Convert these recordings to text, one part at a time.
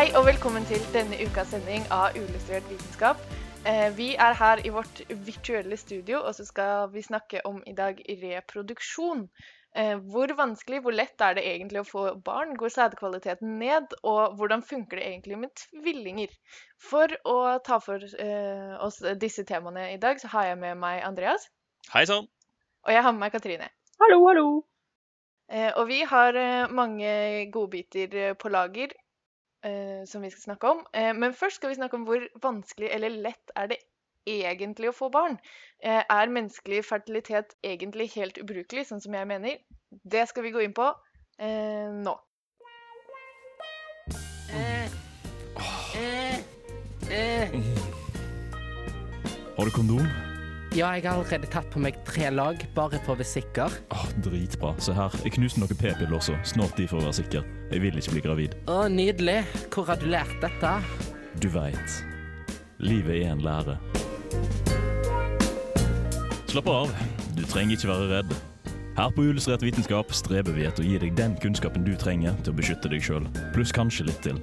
Hei og velkommen til denne ukas sending av Uillustrert vitenskap. Eh, Vi er her i vårt virtuelle studio, og så skal vi snakke om i dag reproduksjon. Eh, Hvor vanskelig, hvor lett er det egentlig å få barn? Går sædkvaliteten ned? Og hvordan funker det egentlig med tvillinger? For å ta for eh, oss disse temaene i dag, så har jeg med meg Andreas. Hei sann! Og jeg har med meg Katrine. Hallo, hallo. Eh, og vi har mange godbiter på lager som vi skal snakke om. Eh, men først skal vi snakke om hvor vanskelig eller lett er det egentlig å få barn. Eh, er menneskelig fertilitet egentlig helt ubrukelig, sånn som jeg mener? Det skal vi gå inn på eh, nå. Har du kondom? Ja, jeg har allerede tatt på meg tre lag, bare for å være sikker. Åh, Dritbra. Se her, jeg knuste noen p-piller også. Snart de for å være sikker. Jeg vil ikke bli gravid. Å, nydelig. Hvor har du lært dette? Du veit. Livet er en lære. Slapp av. Du trenger ikke være redd. Her på Illustrert vitenskap streber vi etter å gi deg den kunnskapen du trenger til å beskytte deg sjøl, pluss kanskje litt til.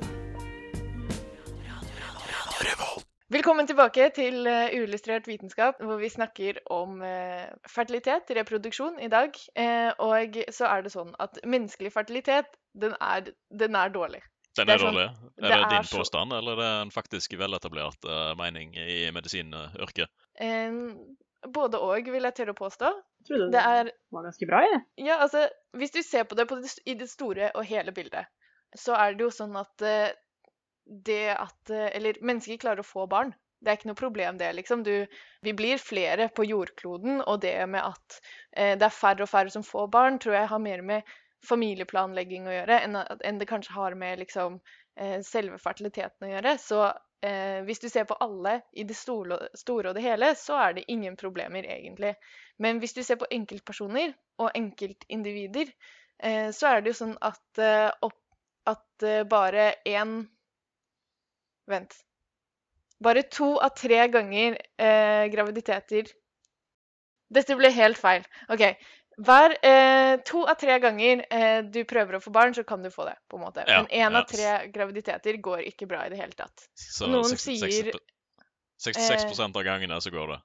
Velkommen tilbake til uh, Uillustrert vitenskap, hvor vi snakker om eh, fertilitet, reproduksjon, i dag. Eh, og så er det sånn at menneskelig fertilitet, den er, den er dårlig. Den Det er sånn- dårlig. Er det det, er din så- påstand, eller er det en faktisk veletablert eh, mening i medisinyrket? Eh, både og, vil jeg tørre å påstå. Jeg trodde Det det er var ganske bra, jeg. Ja, altså, hvis du ser på det, på det i det store og hele bildet, så er det jo sånn at eh, det at eh, Eller mennesker klarer å få barn. Det er ikke noe problem, det, liksom. Du, vi blir flere på jordkloden, og det med at eh, det er færre og færre som får barn, tror jeg har mer med familieplanlegging å gjøre enn, enn det kanskje har med liksom eh, selve fertiliteten å gjøre. Så eh, hvis du ser på alle i det store, store og det hele, så er det ingen problemer, egentlig. Men hvis du ser på enkeltpersoner og enkeltindivider, eh, så er det jo sånn at, eh, opp, at bare én Vent. Bare to av tre ganger eh, graviditeter Dette ble helt feil. OK. Hver eh, to av tre ganger eh, du prøver å få barn, så kan du få det. på en måte. Ja, Men én ja. av tre graviditeter går ikke bra i det hele tatt. Så noen 66 sier, eh, 66 av gangene så går det.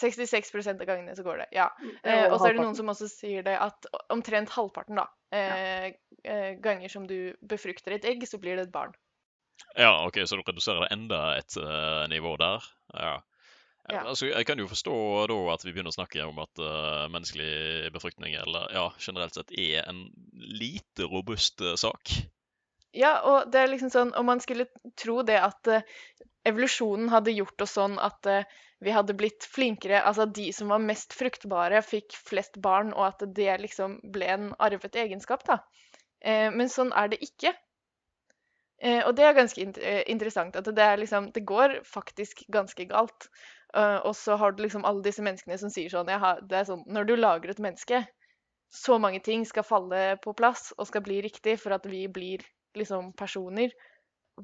66% av gangene så går det. Ja. Eh, og så er det noen som også sier det at omtrent halvparten da, eh, eh, ganger som du befrukter et egg, så blir det et barn. Ja, OK, så du reduserer det enda et uh, nivå der? Ja. Ja. Altså, jeg kan jo forstå da at vi begynner å snakke om at uh, menneskelig befruktning eller ja, generelt sett er en lite robust uh, sak. Ja, og det er liksom sånn, om man skulle tro det at uh, evolusjonen hadde gjort oss sånn at vi hadde blitt flinkere, altså at de som var mest fruktbare fikk flest barn, og at det liksom ble en arvet egenskap, da. Men sånn er det ikke. Eh, og det er ganske eh, interessant, at det er liksom, det går faktisk ganske galt. Eh, og så har du liksom alle disse menneskene som sier sånn, har, det er sånn, når du lager et menneske, så mange ting skal falle på plass og skal bli riktig for at vi blir liksom personer.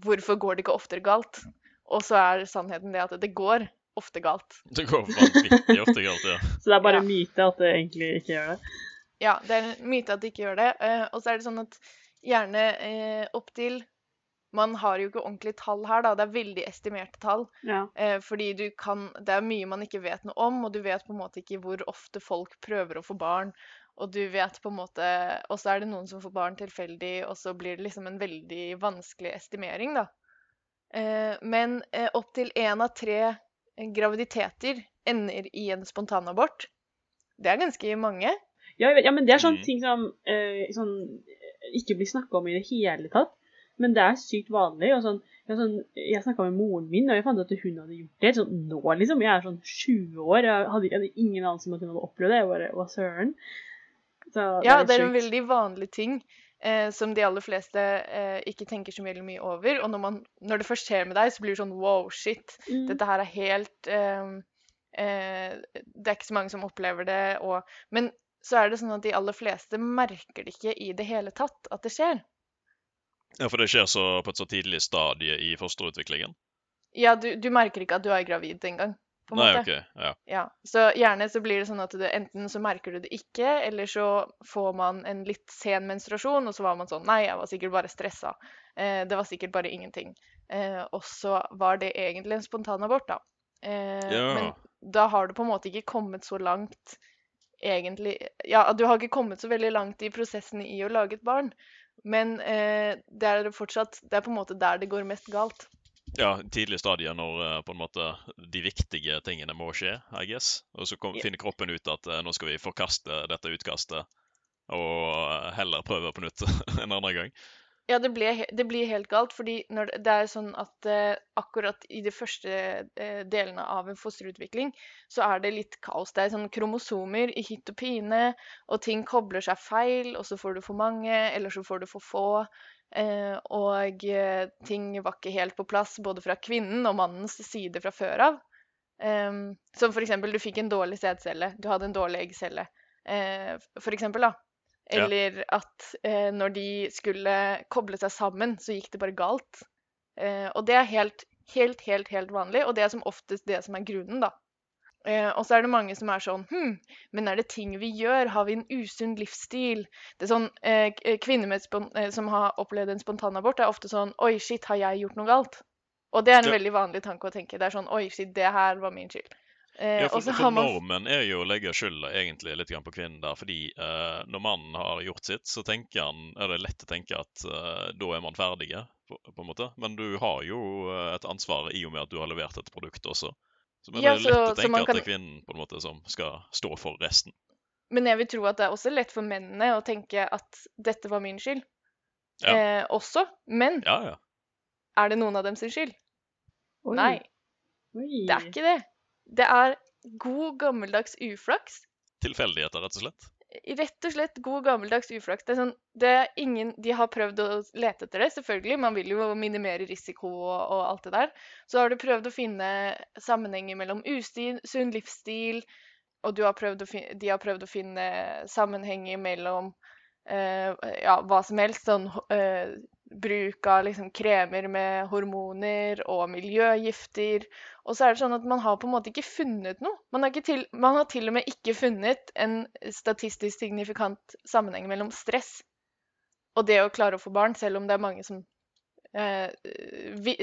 Hvorfor går det ikke oftere galt? Og så er sannheten det at det går ofte galt. Det går vanvittig ofte galt, ja. Så det er bare Ja. myte at det egentlig ikke gjør det. Ja, det er en myte at det ikke gjør det. eh, og så er det sånn at gjerne eh, opptil Man har jo ikke ordentlige tall her, da. Det er veldig estimerte tall. Ja. Eh, fordi du kan Det er mye man ikke vet noe om, og du vet på en måte ikke hvor ofte folk prøver å få barn. Og du vet på en måte Og så er det noen som får barn tilfeldig, og så blir det liksom en veldig vanskelig estimering, da. Eh, men eh, opptil én av tre eh, graviditeter ender i en spontanabort. Det er ganske mange. Ja, ja, men det er sånne Mhm. ting som eh, sånn, eh, ikke blir snakka om i det hele tatt. Men det er sykt vanlig. og sånn, Jeg, sånn, Jeg snakka med moren min, og jeg fant ut at hun hadde gjort det sånn nå, liksom. Jeg er sånn 20 år. Jeg hadde, jeg hadde ingen anelse om at hun hadde opplevd det. Jeg bare, hva søren? Så Ja, det er en veldig vanlig ting. eh, som de aller fleste eh, ikke tenker så veldig mye over. Og når, man, når det først skjer med deg, så blir det sånn wow, shit. Mm. Dette her er helt eh, eh, Det er ikke så mange som opplever det. Og, men så er det sånn at de aller fleste merker det ikke i det hele tatt at det skjer. Ja, For det skjer så på et så tidlig stadie i fosterutviklingen? Ja, du, du merker ikke at du er gravid engang. Nei, måte. OK. Ja. Ja, så gjerne så blir det sånn at du, enten så merker du det ikke, eller så får man en litt sen menstruasjon, og så var man sånn Nei, jeg var sikkert bare stressa. Eh, det var sikkert bare ingenting. Eh, og så var det egentlig en spontanabort, da. Eh, Ja. Men da har du på en måte ikke kommet så langt egentlig Ja, du har ikke kommet så veldig langt i prosessen i å lage et barn, men eh, det er fortsatt Det er på en måte der det går mest galt. ja, tidlig stadie når eh, på en måte de viktige tingene må skje, I guess. Og så kom, yeah. finner kroppen ut at eh, nå skal vi forkaste dette utkastet og eh, heller prøve på nytt en annen gang. Ja, det, ble, det blir helt galt, fordi det, det er sånn at eh, akkurat i de første eh, delene av en fosterutvikling, så er det litt kaos. Det er sånn kromosomer i hytt og pine, og ting kobler seg feil, og så får du for mange, eller så får du for få. Eh, og eh, ting var ikke helt på plass, både fra kvinnen og mannens side fra før av. Em, som for eksempel, du fikk en dårlig sædcelle, du hadde en dårlig eggcelle. Eh, for eksempel, da. Ja. Eller at eh, når de skulle koble seg sammen, så gikk det bare galt. Eh, og det er helt, helt, helt, helt vanlig, og det er som oftest det som er grunnen, da. Eh, og så er det mange som er sånn Hm, men er det ting vi gjør? Har vi en usunn livsstil? Det er sånn, eh, Kvinner med spon eh, som har opplevd en spontanabort, er ofte sånn Oi, shit, har jeg gjort noe galt? Og det er en Ja. veldig vanlig tanke å tenke. Det er sånn Oi, shit, det her var min skyld. Eh, Ja, for, for man normen er jo å legge skylda egentlig litt grann på kvinnen der, fordi eh, når mannen har gjort sitt, så tenker han, er det lett å tenke at eh, da er man ferdige, på, på en måte. Men du har jo eh, et ansvar i og med at du har levert et produkt også. Så men Ja, det er lett så- å tenke kan... at det er kvinnen på en måte som skal stå for resten. Men jeg vil tro at det er også lett for mennene å tenke at dette var min skyld. Ja. Eh, også. Men Ja, ja. er det noen av dem sin skyld? Oi. Nei, Oi. det er ikke det. Det er god, gammeldags uflaks. Tilfeldigheter, rett og slett. Rett og slett god, gammeldags uflaks. Det er sånn, det er ingen, de har prøvd å lete etter det, selvfølgelig. Man vil jo minimere risiko og, og alt det der. Så har du prøvd å finne sammenhenger mellom usunn livsstil, og du har prøvd å fin de har prøvd å finne sammenhenger mellom eh, ja, hva som helst. Sånn eh, bruk av liksom kremer med hormoner og miljøgifter. Og så er det sånn at man har på en måte ikke funnet noe. Man har, til, man har til og med ikke funnet en statistisk signifikant sammenheng mellom stress og det å klare å få barn, selv om det er mange som eh, vi,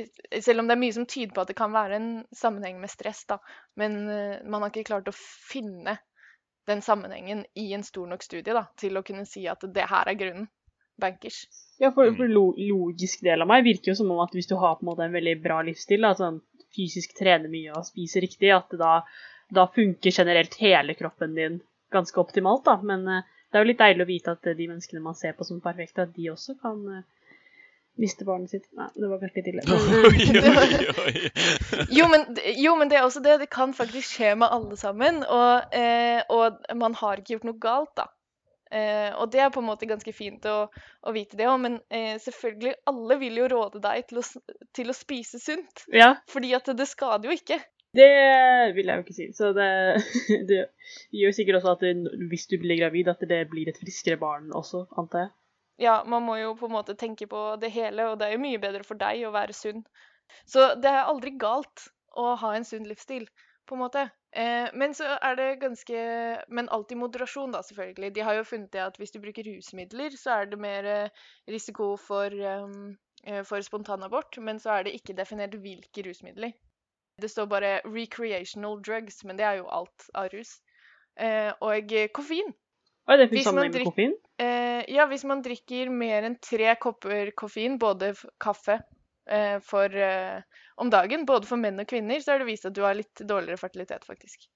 Selv om det er mye som tyder på at det kan være en sammenheng med stress, da. Men eh, man har ikke klart å finne den sammenhengen i en stor nok studie da, til å kunne si at det her er grunnen. Bankers. Ja, for, Mm. for lo logisk del av meg virker jo som om at hvis du har på en måte en veldig bra livsstil, da, sånn fysisk trener mye og spiser riktig, at da, da funker generelt hele kroppen din ganske optimalt, da. Men eh, det er jo litt deilig å vite at eh, de menneskene man ser på som perfekte, at de også kan eh, miste barnet sitt. Nei, det var kanskje litt ille. Men, Oi, oi, oi. Jo men, jo, men det er også det. Det kan faktisk skje med alle sammen. Og, eh, og man har ikke gjort noe galt, da. Eh, og det er på en måte ganske fint å, å vite det òg, men eh, selvfølgelig, alle vil jo råde deg til å, til å spise sunt. ja, Fordi at det skader jo ikke. det vil jeg jo ikke si. Så det, det gjør sikkert også at det, hvis du blir gravid, at det blir et friskere barn også, antar jeg. Ja, man må jo på en måte tenke på det hele, og det er jo mye bedre for deg å være sunn. Så det er aldri galt å ha en sunn livsstil, på en måte. Eh, men så er det ganske Men alt i moderasjon, da, selvfølgelig. De har jo funnet det at hvis du bruker rusmidler, så er det mer eh, risiko for, um, eh, for spontanabort, men så er det ikke definert hvilke rusmidler. Det står bare 'recreational drugs', men det er jo alt av rus. Eh, og koffein. Og det man sammenheng med koffein? Eh, ja, hvis man drikker mer enn tre kopper koffein, både kaffe for, eh, om dagen, både for menn og kvinner, så er det vist at du har litt dårligere fertilitet, faktisk.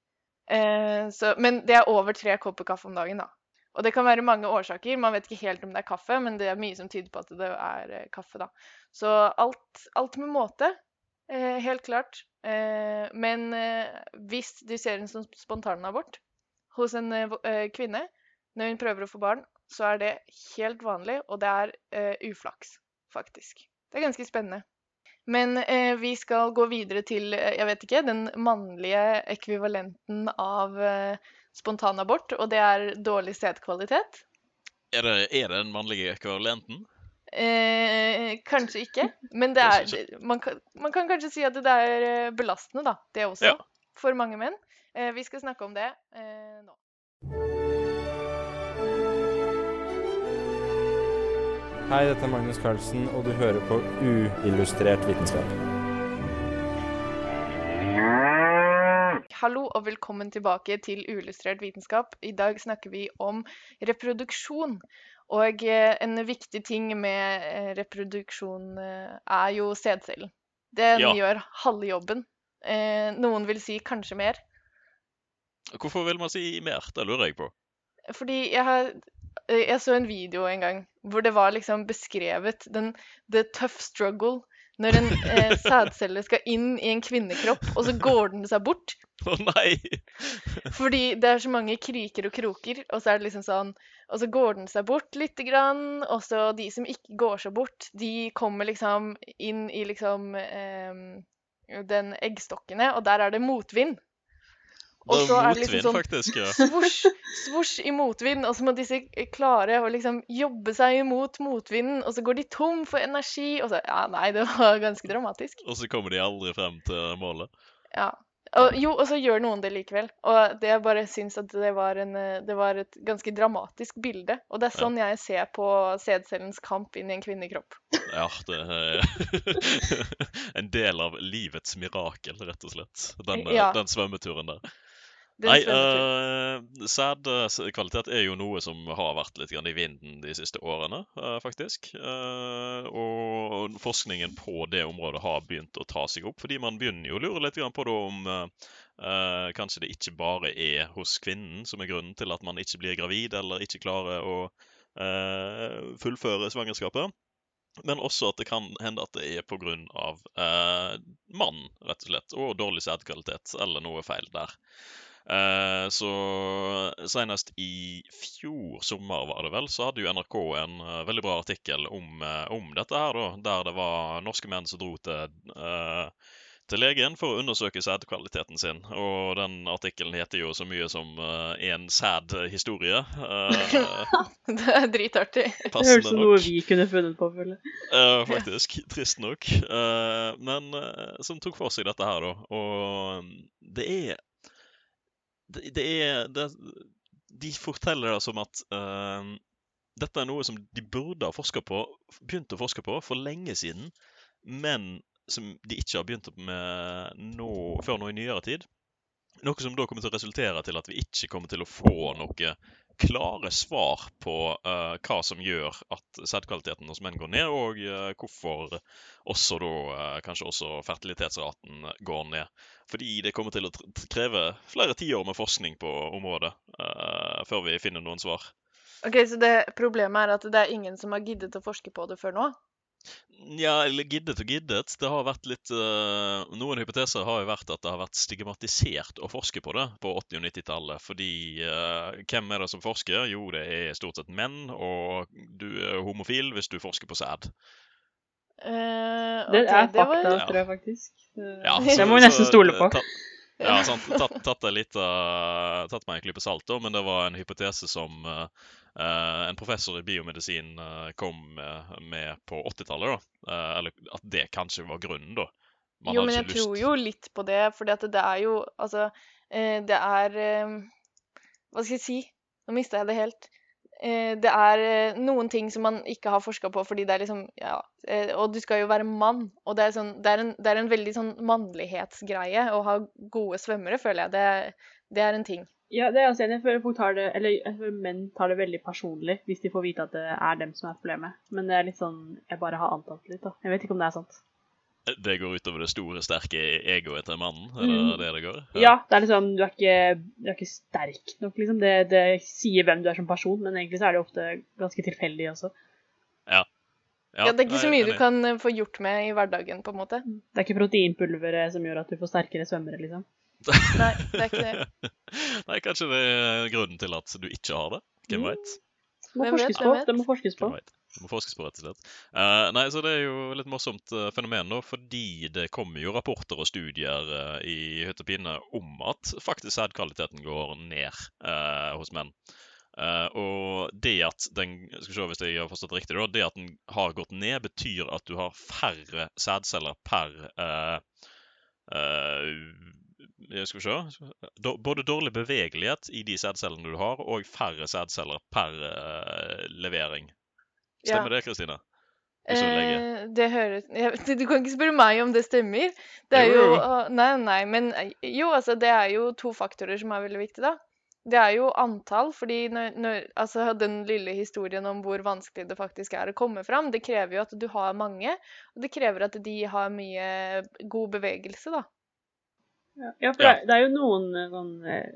Eh, så, men det er over tre kopper kaffe om dagen, da. Og det kan være mange årsaker. Man vet ikke helt om det er kaffe, men det er mye som tyder på at det er eh, kaffe, da. Så alt, alt med måte. Eh, helt klart. Eh, men eh, hvis du ser en sånn spontanabort hos en eh, eh, kvinne, når hun prøver å få barn, så er det helt vanlig, og det er eh, uflaks, faktisk. Det er ganske spennende. Men eh, vi skal gå videre til, eh, jeg vet ikke, den mannlige ekvivalenten av eh, spontanabort, og det er dårlig sædkvalitet. Er det, er det den mannlige ekvivalenten? Eh, kanskje ikke, men det er, man, kan, man kan kanskje si at det er eh, belastende, da, det også, Ja. for mange menn. Eh, vi skal snakke om det eh, nå. Hei, dette er Magnus Carlsen, og du hører på Uillustrert vitenskap. Hallo og velkommen tilbake til Uillustrert vitenskap. I dag snakker vi om reproduksjon. Og eh, en viktig ting med eh, reproduksjon eh, er jo sædcellen. Den Ja. gjør halve jobben. Eh, noen vil si kanskje mer. Hvorfor vil man si mer? Det lurer jeg på. Fordi jeg har Jeg så en video en gang hvor det var liksom beskrevet den the tough struggle når en eh, sædcelle skal inn i en kvinnekropp, og så går den seg bort. Å nei! Fordi det er så mange kriker og kroker, og så er det liksom sånn Og så går den seg bort lite grann, og så de som ikke går seg bort, de kommer liksom inn i liksom eh, den eggstokkene, og der er det motvind. Og så er det liksom sånn faktisk. ja. svosj, svosj i motvind, og så må disse klare å liksom jobbe seg imot motvinden, og så går de tom for energi, og så Ja, nei, det var ganske dramatisk. Og så kommer de aldri frem til målet. Ja. Og, jo, og så gjør noen det likevel. Og det jeg bare syns at det var, en, det var et ganske dramatisk bilde. Og det er Ja. sånn jeg ser på sædcellens kamp inn i en kvinnekropp. Ja, det er en del av livets mirakel, rett og slett. Den, Ja. den svømmeturen der. Nei, uh, uh, sædkvalitet er jo noe som har vært litt grann i vinden de siste årene, uh, faktisk. Uh, og forskningen på det området har begynt å ta seg opp, fordi man begynner jo å lure litt grann på det om eh, eh, kanskje det ikke bare er hos kvinnen som er grunnen til at man ikke blir gravid eller ikke klarer å eh, fullføre svangerskapet. Men også at det kan hende at det er pga. Uh, mannen, rett og slett, og dårlig sædkvalitet eller noe feil der. Eh, så senest i fjor sommer, var det vel, så hadde jo NRK en eh, veldig bra artikkel om, eh, om dette her, da. Der det var norske menn som dro til, eh, til legen for å undersøke sædkvaliteten sin. Og den artikkelen heter jo så mye som uh, 'En sæd-historie'. Eh, Det er dritartig. Det høres ut som noe vi kunne funnet på, føler jeg. Ja, faktisk. Trist nok. Eh, men eh, som tok for seg dette her, da. Og det er Det, det er det, De forteller det som at uh, dette er noe som de burde ha forska på, begynt å forske på for lenge siden, men som de ikke har begynt med nå, før nå i nyere tid. Noe som da kommer til å resultere til at vi ikke kommer til å få noe klare svar på uh, hva som gjør at sædkvaliteten hos menn går ned, og uh, hvorfor også da uh, kanskje også fertilitetsraten går ned. Fordi det kommer til å kreve flere tiår med forskning på området før vi finner noen svar. Ok, Så det problemet er at det er ingen som har giddet å forske på det før nå? Ja, eller giddet og giddet. Det har vært litt eh, Noen hypoteser har jo vært at det har vært stigmatisert å forske på det på 80- og 90-tallet. Fordi eh, hvem er det som forsker? Jo, det er stort sett menn, og du er homofil hvis du forsker på sæd. Eh, Det ok, er det var- fakta, Ja. tror jeg faktisk. Ja, så- det må vi nesten stole på. Ja, sant. Tatt, tatt, det litt, av- tatt meg en klype salt, da, men det var en hypotese som eh, eh, en professor i biomedisin eh, kom med, på 80-tallet. da. Eh, eller at det kanskje var grunnen, da. Man jo, men jeg lyst- tror jo litt på det, for det er jo Altså, eh, det er eh, Hva skal jeg si? Nå mista jeg det helt. Eh, det er eh, noen ting som man ikke har forska på fordi det er liksom Ja, eh, og du skal jo være mann, og det er, sånn, det er, en, det er en veldig sånn mannlighetsgreie å ha gode svømmere, føler jeg. Det, det er en ting. Ja, det er altså, jeg føler folk tar det, eller jeg føler menn tar det veldig personlig hvis de får vite at det er dem som er problemet. Men det er litt sånn, jeg bare har antatt litt da. Jeg vet ikke om det er sant. Det går utover det store, sterke egoet til mannen? Er Mm. det det det går? Ja, det er liksom, du er ikke, du er ikke sterk nok, liksom. Det, det sier hvem du er som person, men egentlig så er det ofte ganske tilfeldig også. Ja. Ja, det er ikke så nei, mye du kan eh, få gjort med i hverdagen, på en måte. Det er ikke proteinpulveret som gjør at du får sterkere svømmere, liksom. Nei, det er ikke det. Nei, kanskje det er grunnen til at du ikke har det. Hvem Mm. veit? Det må forskes på. Det må forskes på. Det må forskes på, rett og slett. Uh, nei, så Det er jo litt morsomt uh, fenomen, nå, fordi det kommer jo rapporter og studier uh, i hytt og pine om at faktisk sædkvaliteten går ned eh, hos menn. Eh, og det at den skal se hvis jeg har forstått riktig da, det at den har gått ned, betyr at du har færre sædceller per uh, eh, skal vi se. Både dårlig bevegelighet i de sædcellene du har, og færre sædceller per uh, levering. Stemmer det, Kristine? Eh, det høres jeg, Du kan ikke spørre meg om det stemmer. Det er Jo, Nei, nei, men eh, jo, altså, det er jo to faktorer som er veldig viktige, da. Det er jo antall, fordi når, når, altså, den lille historien om hvor vanskelig det faktisk er å komme fram, det krever jo at du har mange, og det krever at de har mye god bevegelse, da. Ja, ja for det, er- det er jo noen eh, sånn eh,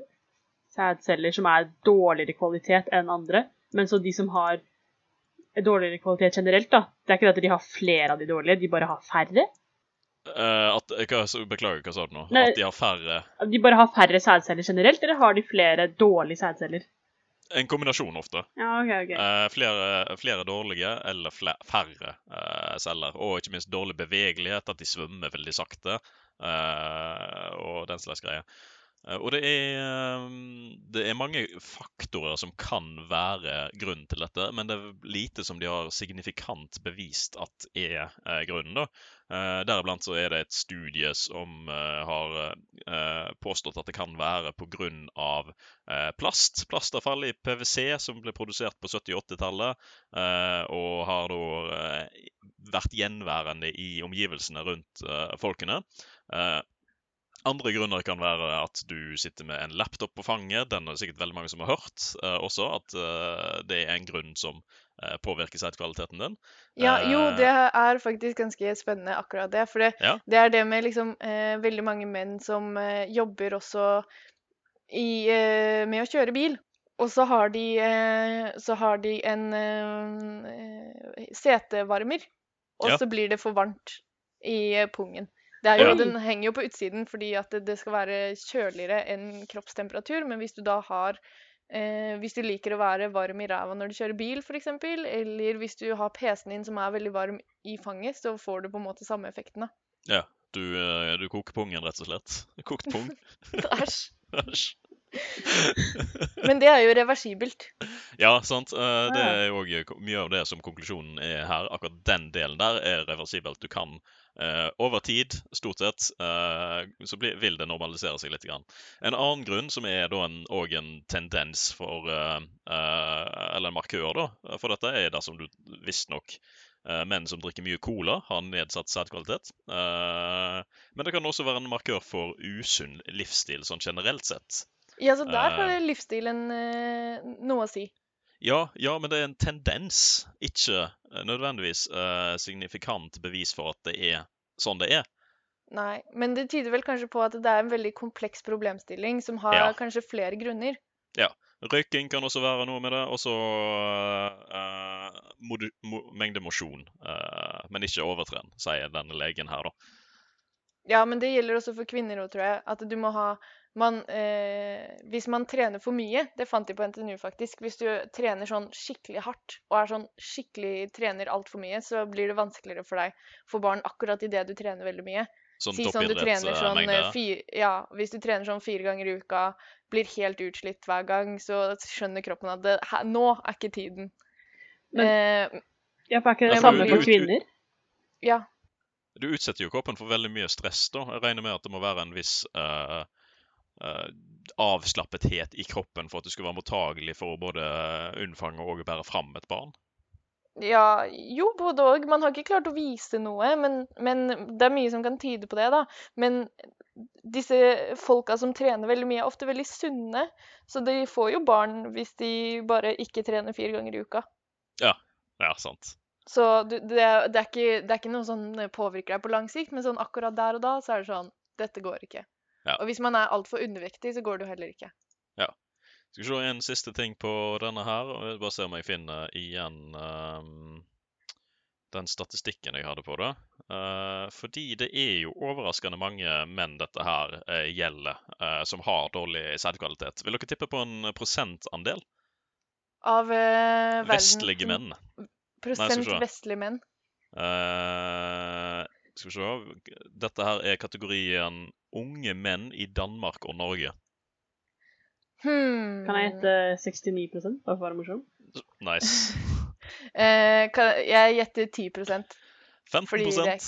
sædceller som er dårligere kvalitet enn andre, men så de som har dårligere kvalitet generelt, da, det er ikke det at de har flere av de dårlige, de bare har færre. Uh, at, hva, beklager, hva sa du nå? Nei. At de har færre De bare har færre sædceller generelt, eller har de flere dårlige sædceller? En kombinasjon ofte. Ja, ok, ok. Uh, flere, flere dårlige eller fle, færre uh, celler. Og ikke minst dårlig bevegelighet, at de svømmer veldig sakte. Eh, og den slags greier. Eh, og det er, eh, det er mange faktorer som kan være grunnen til dette, men det er lite som de har signifikant bevist at er grunnen. da. Deriblant så er det et studie som har påstått at det kan være pga. Plast. Plastavfall i PwC som ble produsert på 70- og 80-tallet, og har da vært gjenværende i omgivelsene rundt folkene. Eh, andre grunner kan være at du sitter med en laptop på fanget. Den er det sikkert veldig mange som har hørt eh, også, at eh, det er en grunn som eh, påvirker sitekvaliteten din. Ja, jo, Eh, det er faktisk ganske spennende, akkurat det. For det, Ja. det er det med liksom eh, veldig mange menn som jobber også i, med å kjøre bil. Og så har de, så har de en eh, setevarmer, og Ja. så blir det for varmt i pungen. Det jo, Ja. Den henger jo på utsiden fordi at det, det skal være kjøligere enn kroppstemperatur, men hvis du da har Eh, hvis du liker å være varm i ræva når du kjører bil, f.eks., eller hvis du har PC-en din som er veldig varm i fanget, så får du på en måte samme effekten. da. Ja, du, eh, du koker pungen, rett og slett. Kokt pung. Æsj. Men det er jo reversibelt. Ja, sant. Eh, Det er jo mye av det som konklusjonen er her. Akkurat den delen der er reversibelt. Du kan eh, over tid, stort sett, eh, så vil det normalisere seg litt. En annen grunn, som er da en, en tendens for Eller en markør da, for dette, er dersom du visstnok menn som drikker mye cola, har nedsatt sædkvalitet. Men det kan også være en markør for usunn livsstil sånn generelt sett. Ja, så der har Eh. livsstilen eh, noe å si. Ja, ja, men det er en tendens, ikke eh, nødvendigvis uh, signifikant bevis for at det er sånn det er. Nei, men det tyder vel kanskje på at det er en veldig kompleks problemstilling som har Ja. kanskje flere grunner. Ja. Røyking kan også være noe med det, og så uh, mo mengde mosjon. Uh, men ikke overtren, sier denne legen her, da. Ja, men det gjelder også for kvinner òg, tror jeg. At du må ha man, eh, Hvis man trener for mye, det fant de på NTNU faktisk Hvis du trener sånn skikkelig hardt og er sånn skikkelig trener altfor mye, så blir det vanskeligere for deg for barn akkurat idet du trener veldig mye. Sånn Si sånn du trener sånn eh, fire, Ja, hvis du trener sånn fire ganger i uka, blir helt utslitt hver gang, så skjønner kroppen at det, her, nå er ikke tiden. Men- eh, Ja, for er ikke det samme for kvinner? ja. Du utsetter jo kroppen for veldig mye stress. da. Jeg regner med at det må være en viss eh, eh, avslappethet i kroppen for at du skulle være mottagelig for å både eh, unnfange og bære fram et barn. Ja, jo, både òg. Man har ikke klart å vise noe, men, men det er mye som kan tyde på det, da. Men disse folka som trener veldig mye, er ofte veldig sunne, så de får jo barn hvis de bare ikke trener fire ganger i uka. Ja, sant. Så du, det, er- det, er ikke, det er ikke noe som påvirker deg på lang sikt, men sånn akkurat der og da, så er det sånn Dette går ikke. Ja. Og hvis man er altfor undervektig, så går det jo heller ikke. Ja. Skal vi se en siste ting på denne her. og jeg Bare se om jeg finner igjen um, den statistikken jeg hadde på det. Uh, fordi det er jo overraskende mange menn dette her uh, gjelder, uh, som har dårlig sædkvalitet. Vil dere tippe på en prosentandel? Av verden Vestlige menn. Prosent Nei, vestlige menn. Skal vi se Dette her er kategorien unge menn i Danmark og Norge. Hmm. Kan jeg gjette 69 bare for å være morsom? Nice. Eh, kan, jeg gjetter 10 15 Fordi det er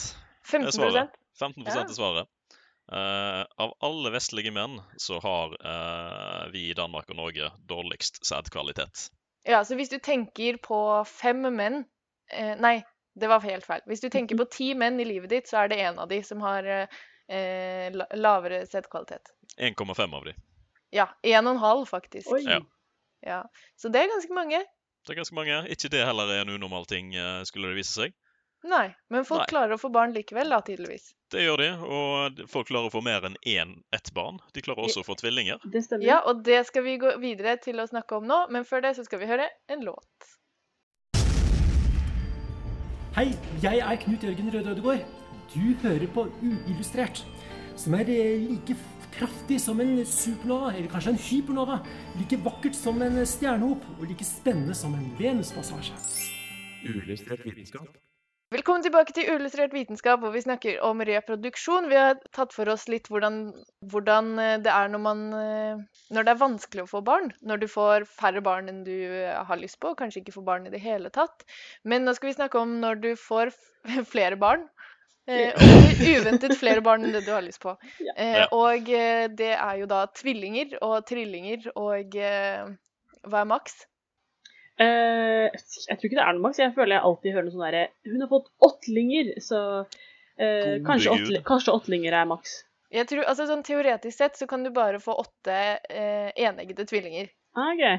15 er svaret. 15 Ja. er svaret. Eh, av alle vestlige menn så har eh, vi i Danmark og Norge dårligst sædkvalitet. Ja, så hvis du tenker på fem menn eh, Nei, det var helt feil. Hvis du tenker på ti menn i livet ditt, så er det én av de som har eh, lavere sædkvalitet. 1,5 av de. Ja, én og en halv, faktisk. Oi. Ja. Ja. Så det er ganske mange. Det er ganske mange. Ikke det heller er en unormal ting, eh, skulle det vise seg. Nei, men folk Nei. klarer å få barn likevel, da, tydeligvis. Det gjør de, og folk klarer å få mer enn én ett barn. De klarer også å få tvillinger. Det stemmer. Ja, og det skal vi gå videre til å snakke om nå, men før det så skal vi høre en låt. Hei, jeg er Knut Jørgen Røde Ødegård. Du hører på Uillustrert, som er eh, like kraftig som en supernova, eller kanskje en hypernova. Like vakkert som en stjernehop, og like spennende som en Venuspassasje. Uillustrert vitenskap. Velkommen tilbake til Uillustrert vitenskap, hvor vi snakker om reproduksjon. Vi har tatt for oss litt hvordan, hvordan eh, det er når man eh, Når det er vanskelig å få barn. Når du får færre barn enn du eh, har lyst på, kanskje ikke får barn i det hele tatt. Men nå skal vi snakke om når du får flere barn. eh, Og uventet flere barn enn det du har lyst på. Eh, Og det er jo da tvillinger og trillinger og eh, Hva er maks? Eh, jeg tror ikke det er noe maks. Jeg føler jeg alltid hører noe sånn derre Hun har fått åttlinger, så uh, kanskje, åttli- kanskje åttlinger er maks. Jeg tror, altså sånn Teoretisk sett så kan du bare få åtte uh, eneggede tvillinger. Ah, okay.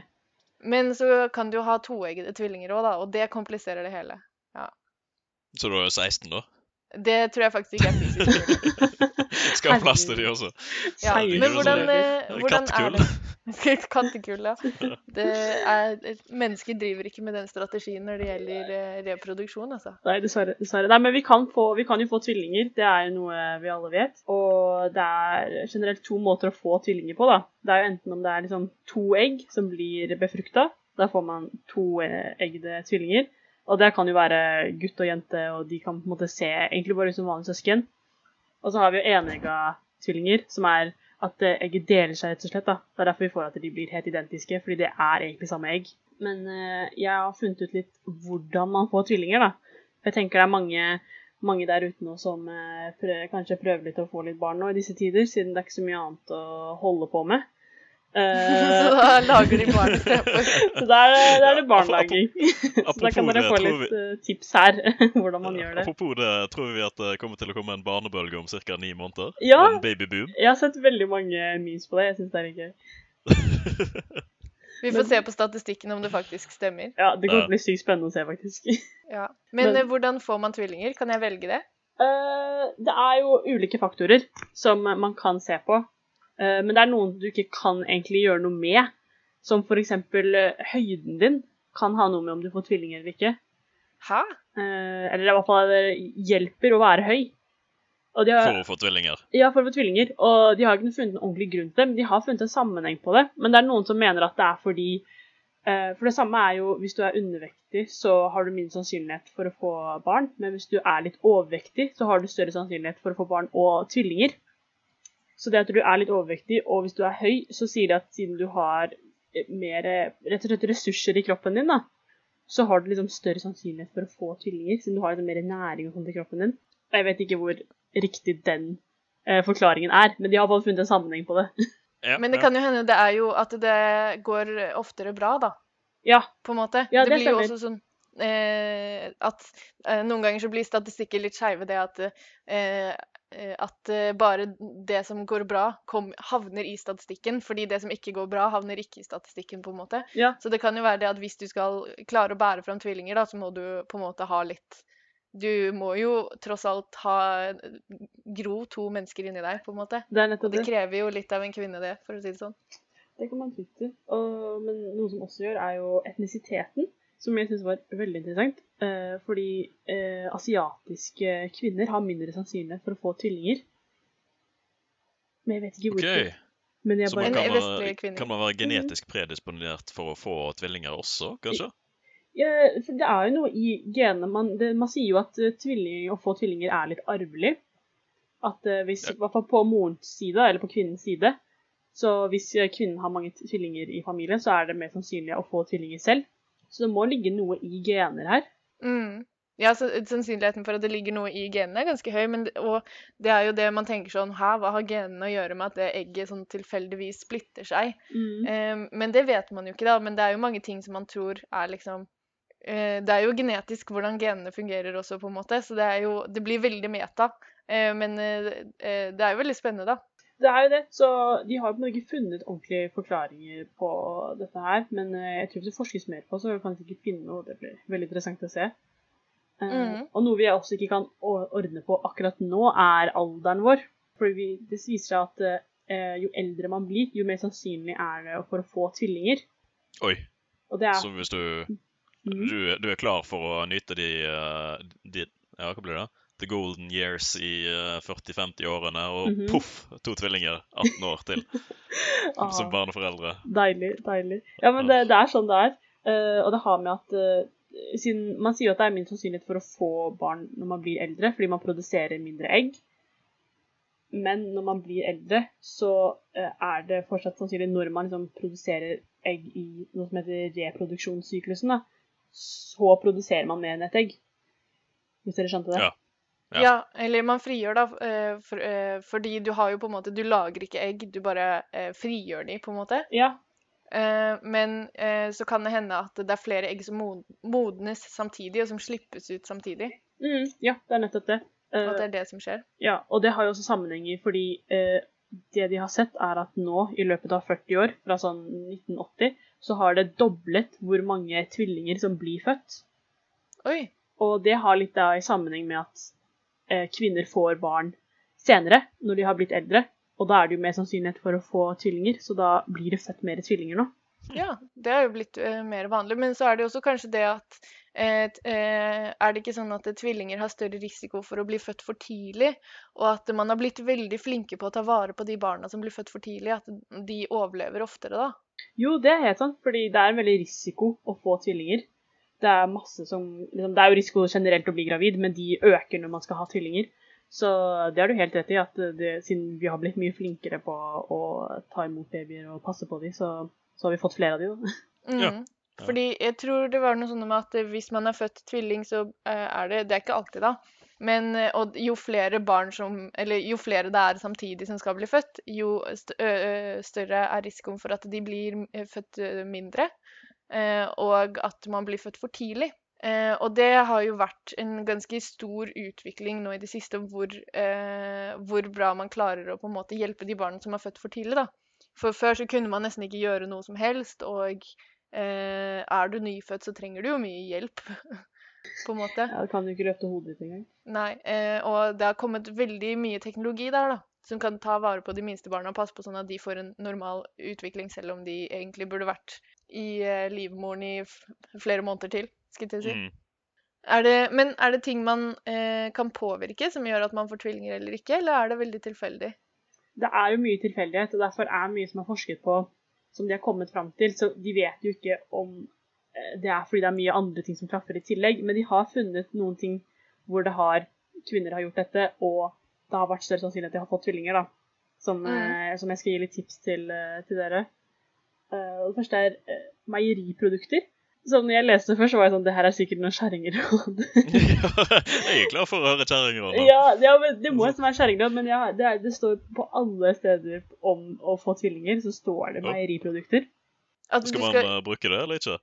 Men så kan du ha toeggede tvillinger òg, da, og det kompliserer det hele. Så du er 16, da? Det tror jeg faktisk ikke er fysisk mulig. Skal ha plass til de også. Ja, men hvordan, løpig. eh, hvordan er det? Kattekull, ja. Det er, mennesker driver ikke med den strategien når det gjelder eh, reproduksjon, altså. Nei, dessverre. dessverre. Nei, men vi kan, få, vi kan jo få tvillinger. Det er jo noe vi alle vet. Og det er generelt to måter å få tvillinger på. da. Det er jo enten om det er liksom to egg som blir befrukta. Da får man to eh, eggede tvillinger. Og det kan jo være gutt og jente, og de kan på en måte se egentlig bare som vanlige søsken. Og så har vi jo enegga tvillinger, som er at eh, egget deler seg, rett og slett. da. Det er derfor vi får at de blir helt identiske, fordi det er egentlig samme egg. Men eh, jeg har funnet ut litt hvordan man får tvillinger, da. Jeg tenker det er mange, mange der ute nå som eh, prø kanskje prøver litt å få litt barn nå i disse tider, siden det er ikke så mye annet å holde på med. Eh, Så da lager de barn så da er, det- da er det barnlaging. så da kan dere få litt vi- eh, tips her, hvordan man gjør det. Apropos det, tror vi at det kommer til å komme en barnebølge om ca. ni måneder? Ja. En babyboom? Jeg har sett veldig mange memes på det. Jeg syns det er litt gøy. Vi får se på statistikken om det faktisk stemmer. Ja, Det kommer til å bli sykt spennende å se, faktisk. Ja. Men, Men- eh, hvordan får man tvillinger? Kan jeg velge det? Uh, det er jo ulike faktorer som man kan se på. Eh, men det er noen du ikke kan egentlig gjøre noe med. Som f.eks. Uh, høyden din kan ha noe med om du får tvillinger eller ikke. Hæ? Eh, eller i hvert fall det hjelper å være høy. Og de har, For å få tvillinger? Ja, for å få tvillinger. Og de har ikke funnet en ordentlig grunn til det, men de har funnet en sammenheng på det. Men det er noen som mener at det er fordi eh, For det samme er jo hvis du er undervektig, så har du mindre sannsynlighet for å få barn. Men hvis du er litt overvektig, så har du større sannsynlighet for å få barn og tvillinger. Så det at du er litt overvektig, og hvis du er høy, så sier de at siden du har eh, mer rett og slett ressurser i kroppen din, da, så har du liksom større sannsynlighet for å få tvillinger, siden du har liksom mer næring og sånt i kroppen din. Og jeg vet ikke hvor riktig den eh, forklaringen er, men de har i funnet en sammenheng på det. Ja, Men det ja. kan jo hende det er jo at det går oftere bra, da. Ja, På en måte. Ja, det, det blir jo også sånn eh, at eh, noen ganger så blir statistikker litt skeive, det at eh, at eh, bare det som går bra, kom, havner i statistikken, fordi det som ikke går bra, havner ikke i statistikken, på en måte. Ja. Så det kan jo være det at hvis du skal klare å bære fram tvillinger, da, så må du på en måte ha litt Du må jo tross alt ha gro to mennesker inni deg, på en måte. det er Og nettopp det det. krever jo litt av en kvinne, det, for å si det sånn. Det kan man tro. Men noe som også gjør, er jo etnisiteten, som jeg syns var veldig interessant. Eh, fordi eh, asiatiske kvinner har mindre sannsynlighet for å få tvillinger. Men jeg vet ikke hvorfor. Men jeg Så man kan, være, kan man være genetisk predisponert for å få tvillinger også, kanskje? Ja, for det er jo noe i genene man, man sier jo at tvilling, å få tvillinger er litt arvelig. At eh, hvis, Ja. i hvert fall på morens side, eller på kvinnens side, så hvis eh, kvinnen har mange tvillinger i familien, så er det mer sannsynlig å få tvillinger selv. Så det må ligge noe i gener her. Mm. Ja, så Sannsynligheten for at det ligger noe i genene, er ganske høy. Men, og det er jo det man tenker sånn Hæ, hva har genene å gjøre med at det egget sånn tilfeldigvis splitter seg? Mm. Um, men det vet man jo ikke, da. Men det er jo mange ting som man tror er liksom uh, Det er jo genetisk hvordan genene fungerer også, på en måte. Så det jo Det blir veldig meta. Uh, men uh, det er jo veldig spennende, da. Det er jo det, så de har på en måte ikke funnet ordentlige forklaringer på dette her. Men eh, jeg tror hvis det forskes mer på, så kan vi ikke finne noe. Det blir veldig interessant å se. Eh, Mhm. Og noe vi også ikke kan ordne på akkurat nå, er alderen vår. For vi, det viser seg at eh, jo eldre man blir, jo mer sannsynlig er det for å få tvillinger. Oi. Og det er Så hvis du, Mhm. du, er- du er klar for å nyte de, de Ja, hva blir det? The golden years i eh, 40-50-årene, og Mhm. poff, to tvillinger 18 år til Ah. som barneforeldre. Deilig, deilig. Ja, men det, det er sånn det er. Uh, og det har med at uh, siden Man sier jo at det er mindre sannsynlighet for å få barn når man blir eldre, fordi man produserer mindre egg. Men når man blir eldre, så uh, er det fortsatt sannsynlig når man liksom produserer egg i noe som heter reproduksjonssyklusen, da, så produserer man mer enn et egg. Hvis dere skjønte det? Ja. Ja. Ja, eller man frigjør da, eh, for, eh, fordi du har jo på en måte Du lager ikke egg, du bare eh, frigjør de, på en måte. Ja. Men så kan det hende at det er flere egg som modnes samtidig, og som slippes ut samtidig. Mm, ja, det er nettopp det. Og at det er det som skjer. Ja, og det har jo også sammenhenger fordi det de har sett er at nå, i løpet av 40 år, fra sånn 1980, så har det doblet hvor mange tvillinger som blir født. Oi. Og det har litt da i sammenheng med at kvinner får barn senere, når de har blitt eldre. Og da er det jo mer sannsynlighet for å få tvillinger, så da blir det født mer tvillinger nå. Ja, det er jo blitt uh, mer vanlig. Men så er det jo også kanskje det at et, t- eh, Er det ikke sånn at eh, tvillinger har større risiko for å bli født for tidlig? Og at man har blitt veldig flinke på å ta vare på de barna som blir født for tidlig? At de overlever oftere da? Jo, det er helt sant, fordi det er en veldig risiko å få tvillinger. Det er masse som liksom, Det er jo risiko generelt å bli gravid, men de øker når man skal ha tvillinger. Så det har du helt rett i, at det, siden vi har blitt mye flinkere på å ta imot babyer og passe på dem, så, så har vi fått flere av dem. da. Mm. Ja. Fordi jeg tror det var noe sånn med at hvis man er født tvilling, så eh, er det Det er ikke alltid, da. Men eh, og jo flere barn som Eller jo flere det er samtidig som skal bli født, jo st ø ø større er risikoen for at de blir eh, født mindre. Eh, Og at man blir født for tidlig. Eh, og det har jo vært en ganske stor utvikling nå i det siste, hvor, eh, hvor bra man klarer å på en måte hjelpe de barna som er født for tidlig. da. For før så kunne man nesten ikke gjøre noe som helst, og eh, er du nyfødt, så trenger du jo mye hjelp, på en måte. Ja, Du kan jo ikke løfte hodet ditt engang. Nei, eh, og det har kommet veldig mye teknologi der, da. Som kan ta vare på de minste barna og passe på sånn at de får en normal utvikling, selv om de egentlig burde vært i eh, livmoren i flere måneder til, skal jeg til å si. Mm. Er det, men er det ting man eh, kan påvirke som gjør at man får tvillinger eller ikke, eller er det veldig tilfeldig? Det er jo mye tilfeldighet, og derfor er mye som er forsket på, som de har kommet fram til. Så de vet jo ikke om eh, det er fordi det er mye andre ting som klaffer i tillegg, men de har funnet noen ting hvor det har, kvinner har gjort dette, og det har vært større sannsynlighet at de har fått tvillinger, da. Som, Mm. eh, som jeg skal gi litt tips til, til dere. Eh, det første er eh, meieriprodukter. Så når jeg leste det først, så var jeg sånn Det her er sikkert noen kjerringer. jeg er klar for å høre kjerringråd ja, ja, men det må nesten være kjerringråd, men ja, det, er, det står på alle steder om å få tvillinger, så står det meieriprodukter. At Skal man skal eh, bruke det, eller ikke?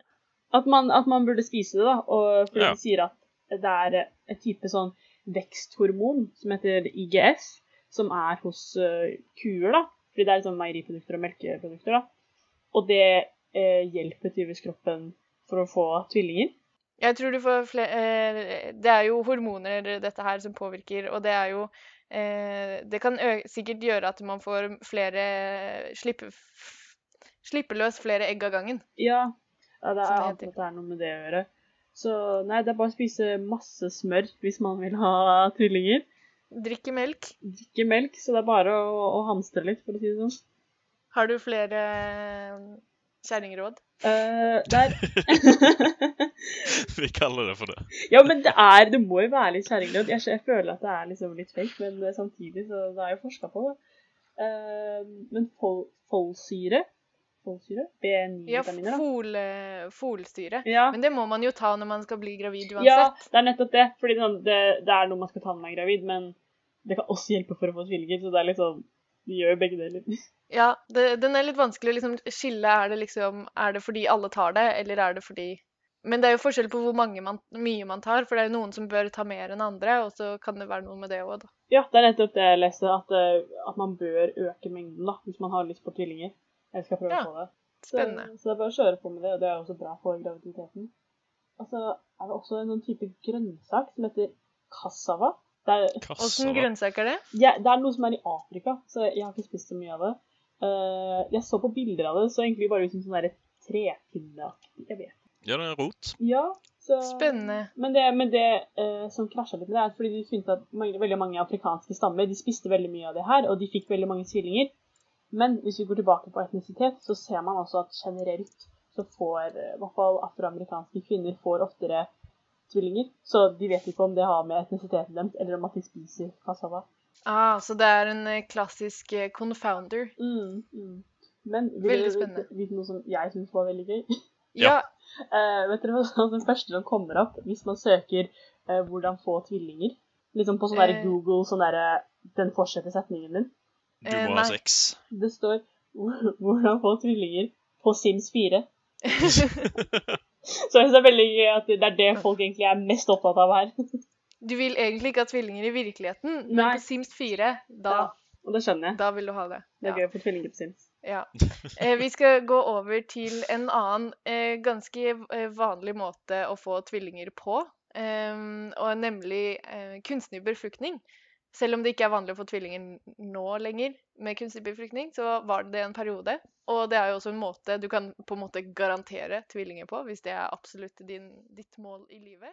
At man, at man burde spise det, da. Og fordi Ja. de sier at det er et type sånn veksthormon som heter IGS, som er hos eh, kuer, da. Fordi det er sånn meieriprodukter og melkeprodukter, da. Og det eh, hjelper tydeligvis kroppen for å få tvillinger. Jeg tror du får flere eh, Det er jo hormoner dette her som påvirker, og det er jo eh, Det kan sikkert gjøre at man får flere Slippe, slippe løs flere egg av gangen. Ja, ja det er alltid at det er noe med det å gjøre. Så nei, det er bare å spise masse smør hvis man vil ha tvillinger. Drikke melk. Drikke melk, så det er bare å, å hamstre litt, for å si det sånn. Har du flere eh, kjerringråd? Uh, der Vi kaller det for det. Ja, men det er Det må jo være litt kjerringråd. Jeg, jeg føler at det er liksom litt fake, men eh, samtidig så det er jo forska på. Eh, men fol, folsyre Folsyre? B9-vitaminer, da. fol, folsyre. Ja. Men det må man jo ta når man skal bli gravid uansett. Ja, det er nettopp det. Fordi det, det er noe man skal ta når man er gravid, men det kan også hjelpe for å få tvillinger. Så det er litt sånn De gjør jo begge deler. Ja, det, den er litt vanskelig å liksom skille. Er det liksom Er det fordi alle tar det, eller er det fordi Men det er jo forskjell på hvor man, mye man tar, for det er jo noen som bør ta mer enn andre, og så kan det være noe med det òg, da. Ja, det er nettopp det jeg leste, at, eh, at man bør øke mengden da, hvis man har lyst på tvillinger. Jeg skal prøve Ja, på det. Så, spennende. så det er bare å kjøre på med det, og det er også bra for graviditeten. Og så er det også en sånn type grønnsak som heter cassava. Åssen grønnsak er det? ja, det er noe som er i Afrika, så jeg har ikke spist så mye av det. Uh, jeg så på bilder av det, så egentlig bare ut som sånn trepinneaktig. Jeg vet Ja, det er rot. ja, så... Spennende. Men det, men det uh, som krasja litt med det, er fordi de fant at mange, veldig mange afrikanske stammer de spiste veldig mye av det her, og de fikk veldig mange tvillinger. Men hvis vi går tilbake på etnisitet, så ser man også at generelt så får eh, i hvert fall afroamerikanske kvinner får oftere tvillinger. Så de vet ikke om det har med etnisiteten deres, eller om at de spiser cassava. Ah, så det er en eh, klassisk eh, confounder. Mm, mm. Men vil dere vite noe som jeg syns var veldig gøy? Ja. uh, vet dere hva som det første som kommer opp hvis man søker uh, 'hvordan få tvillinger'? Liksom på sånn Eh. Google, sånn derre Den fortsetter setningen din. Du må ha sex. Det står 'hvordan få tvillinger' på Sims 4. Så jeg synes det er veldig gøy at det er det folk egentlig er mest opptatt av her. Du vil egentlig ikke ha tvillinger i virkeligheten, men Nei. på Sims 4, da, Ja, og det skjønner jeg. da vil du ha det. Det er Ja. gøy å få tvillinger på Sims. Ja. Eh, vi skal gå over til en annen eh, ganske eh, vanlig måte å få tvillinger på, eh, og nemlig eh, kunstig befruktning. Selv om det ikke er vanlig å få tvillinger nå lenger med kunstig befruktning, så var det en periode. Og det er jo også en måte du kan på en måte garantere tvillinger på, hvis det er absolutt din, ditt mål i livet.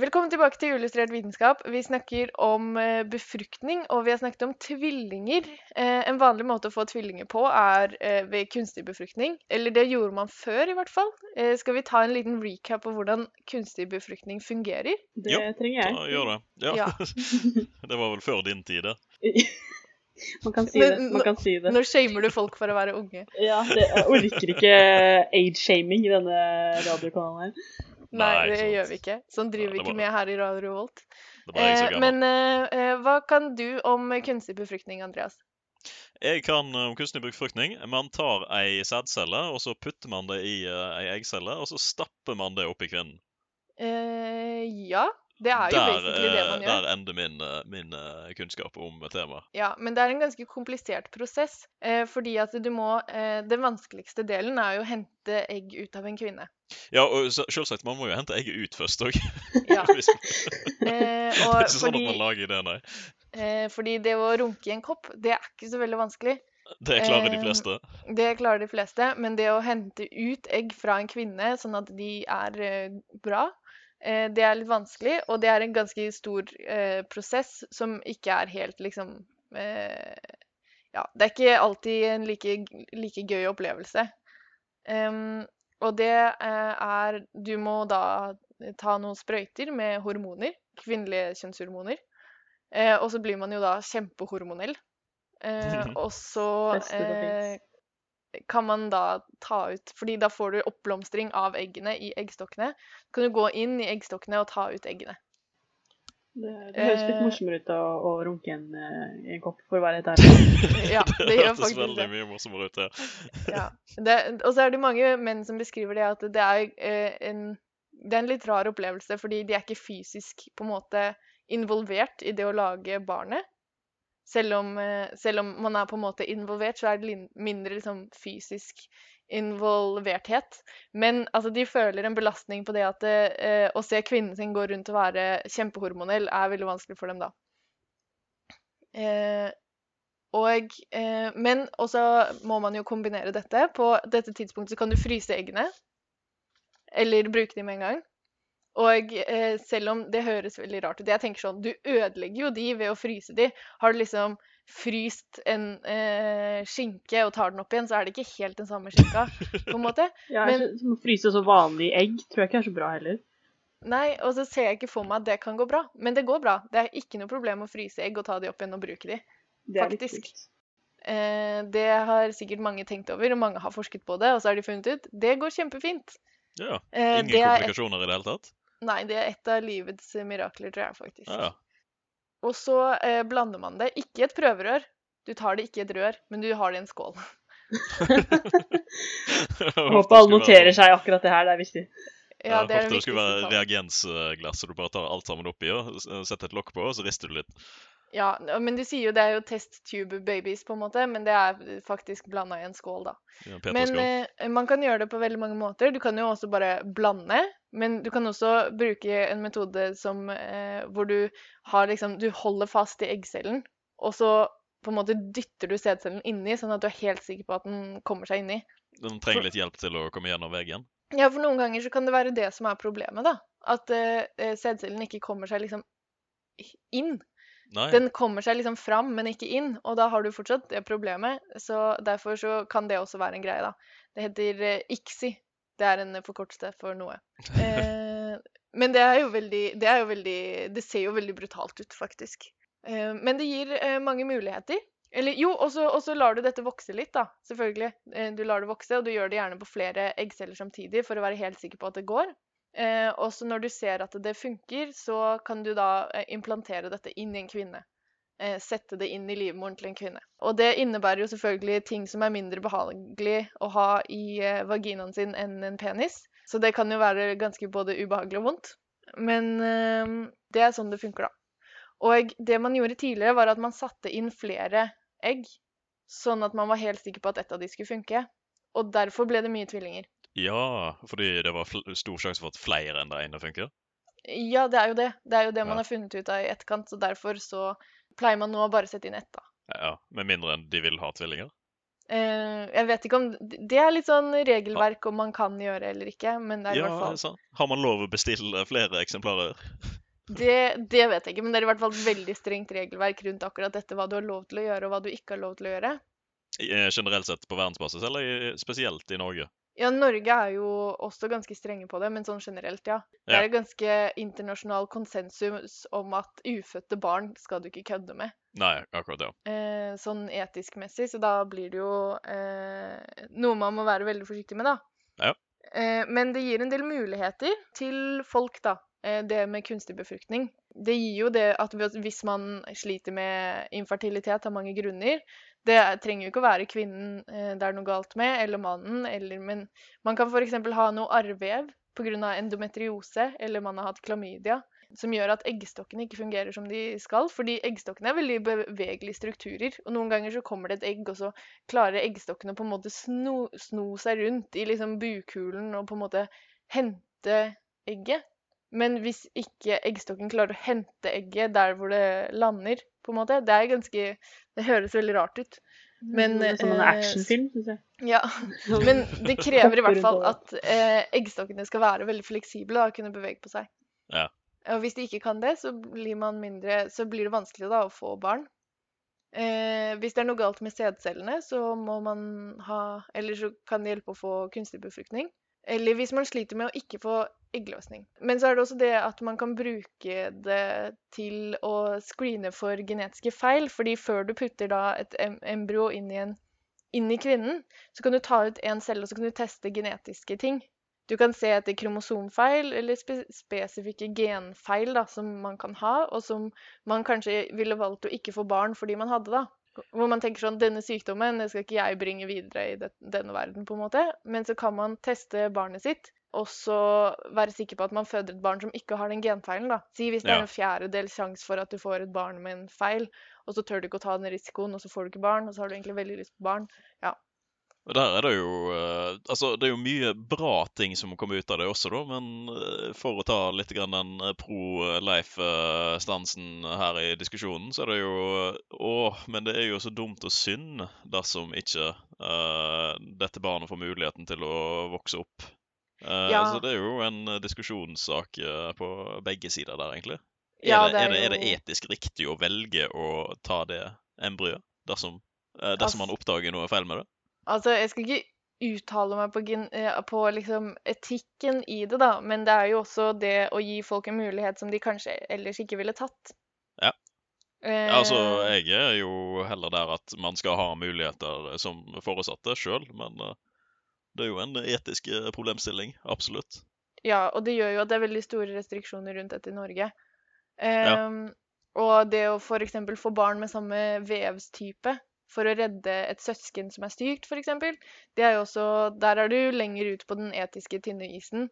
Velkommen tilbake til Illustrert vitenskap. Vi snakker om eh, befruktning, og vi har snakket om tvillinger. Eh, en vanlig måte å få tvillinger på er eh, ved kunstig befruktning. Eller det gjorde man før, i hvert fall. Skal vi ta en liten recap på hvordan kunstig befruktning fungerer? Det trenger jeg. Da gjør det. Ja. Ja. det var vel før din tid, det. Man kan si det. Men Man kan si det. Nå shamer du folk for å være unge. Ja, det, jeg orker ikke age-shaming i denne radiokanalen her. Nei, Nei, det gjør vi ikke. Sånn driver vi ikke med her i Radio Revolt. Eh, men eh, eh, hva kan du om kunstig befruktning, Andreas? Jeg kan eh, om kunstig befruktning. Man tar ei sædcelle, og så putter man det i eh, ei eggcelle, og så stapper man det oppi kvinnen. Eh, ja, det er jo Der, det eh, man gjør. der ender min, eh, min eh, kunnskap om temaet. Ja, men det er en ganske komplisert prosess, eh, fordi at du må eh, Den vanskeligste delen er jo å hente egg ut av en kvinne. Ja, og selvsagt, man må jo hente egget ut først òg. Ja. det Eh, er ikke sånn at man lager det, nei. eh, fordi det å runke i en kopp, det er ikke så veldig vanskelig. Det klarer de Eh, fleste. Det klarer de fleste, men det å hente ut egg fra en kvinne sånn at de er eh, bra, eh, det er litt vanskelig, og det er en ganske stor eh, prosess som ikke er helt liksom eh, Ja, det er ikke alltid en like, like gøy opplevelse. Um, og det eh, er Du må da ta noen sprøyter med hormoner, kvinnelige kjønnshormoner, eh, og så blir man jo da kjempehormonell. Eh, og så eh, kan man da ta ut Fordi da får du oppblomstring av eggene i eggstokkene. Så kan du gå inn i eggstokkene og ta ut eggene. Det, det høres litt morsommere ut å, å runke en, eh, en kopp, for å være helt ærlig. Ja, det gjør faktisk veldig det. mye morsommere ut, ja. Ja. Det, og så er det mange menn som beskriver det at det er, eh, en, det er en litt rar opplevelse, fordi de er ikke fysisk på en måte involvert i det å lage barnet. Selv om, eh, selv om man er på en måte involvert, så er det mindre liksom, fysisk involverthet. Men altså, de føler en belastning på det at eh, å se kvinnen sin gå rundt og være kjempehormonell er veldig vanskelig for dem da. Eh, og, eh, men også må man jo kombinere dette. På dette tidspunktet kan du fryse eggene. Eller bruke dem med en gang. Og eh, selv om det høres veldig rart ut Jeg tenker sånn, Du ødelegger jo de ved å fryse de. Har du liksom fryst en eh, skinke og tar den opp igjen, så er det ikke helt den samme skinka. på en måte. Ja, Men, Som å fryse så vanlig egg tror jeg ikke er så bra heller. nei, og så ser jeg ikke for meg at det kan gå bra. Men det går bra. Det er ikke noe problem å fryse egg og ta de opp igjen og bruke de. Det er litt Faktisk. Eh, det har sikkert mange tenkt over, og mange har forsket på det, og så har de funnet ut det går kjempefint. Ja. Eh, Ingen det er et- komplikasjoner i det hele tatt? Nei, det er et av livets mirakler, tror jeg faktisk. Ja, ja. Og så eh, blander man det. Ikke i et prøverør. Du tar det ikke i et rør, men du har det i en skål. Håper alle noterer seg akkurat det her, det er viktig. Ja, det er Håpet det det skulle være reagensglass, så du bare tar alt sammen oppi og setter et lokk på, og så rister du litt. Ja, men de sier jo det er jo test tube babies, på en måte, men det er faktisk blanda i en skål, da. Ja, Men eh, man kan gjøre det på veldig mange måter. Du kan jo også bare blande, men du kan også bruke en metode som, eh, hvor du har liksom Du holder fast i eggcellen, og så på en måte dytter du sædcellen inni, sånn at du er helt sikker på at den kommer seg inni. Den trenger litt hjelp til å komme gjennom veggen. Ja, for noen ganger så kan det være det som er problemet, da. At eh, eh, sædcellen ikke kommer seg liksom inn. Nei. Den kommer seg liksom fram, men ikke inn, og da har du fortsatt det problemet. Så derfor så kan det også være en greie, da. Det heter eh, ICSI. Det er en forkortelse for noe. Eh, men det er veldig Det er jo veldig Det ser jo veldig brutalt ut, faktisk. Eh, men det gir eh, mange muligheter. Eller jo, og så lar du dette vokse litt, da. Selvfølgelig. Eh, du lar det vokse, og du gjør det gjerne på flere eggceller samtidig for å være helt sikker på at det går. Eh, og så når du ser at det funker, så kan du da eh, implantere dette inn i en kvinne. Eh, sette det inn i livmoren til en kvinne. Og det innebærer jo selvfølgelig ting som er mindre behagelig å ha i eh, vaginaen sin enn en penis. Så det kan jo være ganske både ubehagelig og vondt. Men eh, det er sånn det funker, da. Og det man gjorde tidligere, var at man satte inn flere egg, sånn at man var helt sikker på at ett av de skulle funke. Og derfor ble det mye tvillinger. Ja, fordi det var stor sjanse for at flere enn det ene funker? Ja, det er jo det. Det er jo det man har funnet ut av i etterkant, så derfor så pleier man nå å bare sette inn ett, da. Ja, Med mindre enn de vil ha tvillinger? Uh, jeg vet ikke om Det er litt sånn regelverk om man kan gjøre eller ikke, men det er i hvert fall sant. Har man lov å bestille flere eksemplarer? det, det vet jeg ikke, men det er i hvert fall veldig strengt regelverk rundt akkurat dette, hva du har lov til å gjøre, og hva du ikke har lov til å gjøre. Eh, Generelt sett på verdensbasis, eller spesielt i Norge? Ja, Norge er jo også ganske strenge på det, men sånn generelt, ja. Det er en ganske internasjonal konsensus om at ufødte barn skal du ikke kødde med. Nei, akkurat ja. eh, sånn etisk-messig, så da blir det jo eh, noe man må være veldig forsiktig med, da. Ja. Eh, men det gir en del muligheter til folk, da. Eh, det med kunstig befruktning. Det gir jo det at hvis man sliter med infertilitet av mange grunner Det er- trenger jo ikke å være kvinnen eh, det er noe galt med, eller mannen, eller Men man kan f.eks. ha noe arrvev pga. endometriose, eller man har hatt klamydia, som gjør at eggstokkene ikke fungerer som de skal. Fordi eggstokkene er veldig bevegelige strukturer. Og noen ganger så kommer det et egg, og så klarer eggstokkene å på en måte sno, sno seg rundt i liksom bukhulen og på en måte hente egget. Men hvis ikke eggstokken klarer å hente egget der hvor det lander, på en måte Det er ganske Det høres veldig rart ut. Men det er som en eh, actionfilm, syns jeg. ja, men det krever i hvert fall at eh, eggstokkene skal være veldig fleksible og kunne bevege på seg. Ja. Og hvis de ikke kan det, så blir, man mindre, så blir det vanskelig da å få barn. Eh, hvis det er noe galt med sædcellene, så må man ha Eller så kan det hjelpe å få kunstig befruktning. Eller hvis man sliter med å ikke få eggløsning. Men så er det også det at man kan bruke det til å screene for genetiske feil. fordi før du putter da et em embryo inn i, en, inn i kvinnen, så kan du ta ut en celle og så kan du teste genetiske ting. Du kan se etter kromosomfeil eller spe spesifikke genfeil da, som man kan ha, og som man kanskje ville valgt å ikke få barn fordi man hadde. da. Hvor man tenker sånn Denne sykdommen det skal ikke jeg bringe videre i det, denne verden, på en måte. Men så kan man teste barnet sitt, og så være sikker på at man føder et barn som ikke har den genfeilen. da. Si hvis det Ja. er en fjerdedel sjanse for at du får et barn med en feil, og så tør du ikke å ta den risikoen, og så får du ikke barn, og så har du egentlig veldig lyst på barn. Ja. Og der er det jo eh, Altså, det er jo mye bra ting som kommer ut av det også, da. Men eh, for å ta litt grann den eh, pro-life-stansen her i diskusjonen, så er det jo Å, men det er jo så dumt og synd dersom ikke uh, dette barnet får muligheten til å vokse opp. Eh, Ja. Så det er jo en eh, diskusjonssak eh, på begge sider der, egentlig. Er, det, det er er, det, er det etisk riktig å velge å ta det embryoet dersom, dersom man oppdager noe feil med det? Altså, jeg skal ikke uttale meg på, på liksom etikken i det, da, men det er jo også det å gi folk en mulighet som de kanskje ellers ikke ville tatt. Ja. Eh, Altså, jeg er jo heller der at man skal ha muligheter som foresatte sjøl, men det er jo en etisk eh, problemstilling. Absolutt. Ja, og det gjør jo at det er veldig store restriksjoner rundt dette i Norge. Ja. Ehm, Og det å f.eks. få barn med samme vevstype for å redde et søsken som er sykt, f.eks., det er jo også Der er du lenger ut på den etiske tynne isen.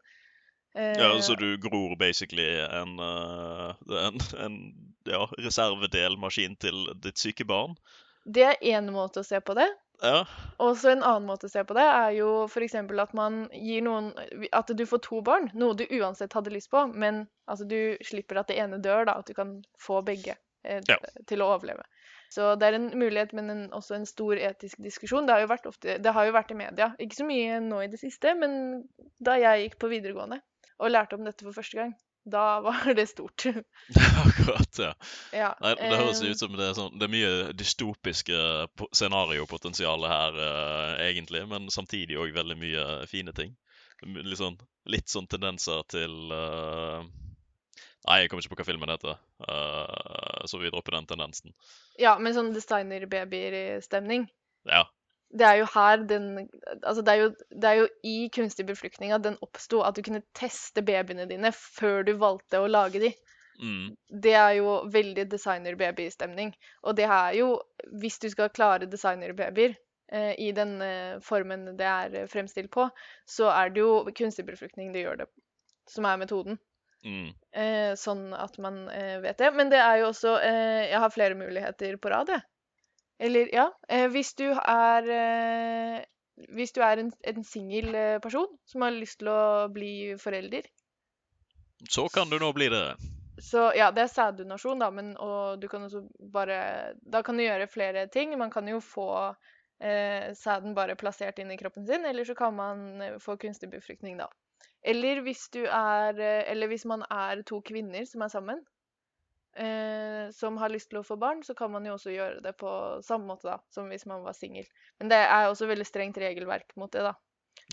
Uh, Ja, Så du gror basically en, eh, en, en ja, reservedelmaskin til ditt syke barn? Det er én måte å se på det. Ja. Og så en annen måte å se på det er jo f.eks. at man gir noen At du får to barn, noe du uansett hadde lyst på, men altså du slipper at det ene dør, da. At du kan få begge eh, Ja. til å overleve. Så det er en mulighet, men en, også en stor etisk diskusjon. Det har, jo vært ofte, det har jo vært i media. Ikke så mye nå i det siste, men da jeg gikk på videregående og lærte om dette for første gang, da var det stort. Akkurat, ja. Ja, Nei, det høres eh, ut som det er, sånn, det er mye dystopiske scenariopotensialet scenariopotensial her, eh, egentlig, men samtidig òg veldig mye fine ting. Litt sånn, litt sånn tendenser til eh, Nei, jeg kommer ikke på hva filmen heter, eh, så vi dropper den tendensen. ja, men sånn designer-babyer-stemning. Ja. Det er jo her den Altså, det er jo, det er jo i kunstig befruktning at den oppsto, at du kunne teste babyene dine før du valgte å lage de. Mm. Det er jo veldig designer-babystemning. Og det er jo, hvis du skal klare designer-babyer eh, i den eh, formen det er eh, fremstilt på, så er det jo kunstig befruktning det gjør det, som er metoden. Mm. Eh, sånn at man eh, vet det. Men det er jo også eh, Jeg har flere muligheter på rad, jeg. Eller ja. Eh, hvis du er eh, Hvis du er en, en singel eh, person som har lyst til å bli forelder, Så kan du nå bli det. så ja, det er sæddonasjon, da, men og du kan også bare Da kan du gjøre flere ting. Man kan jo få eh, sæden bare plassert inn i kroppen sin, eller så kan man få kunstig befruktning, da. Eller hvis du er Eller hvis man er to kvinner som er sammen, eh, som har lyst til å få barn, så kan man jo også gjøre det på samme måte da, som hvis man var singel. Men det er også veldig strengt regelverk mot det, da.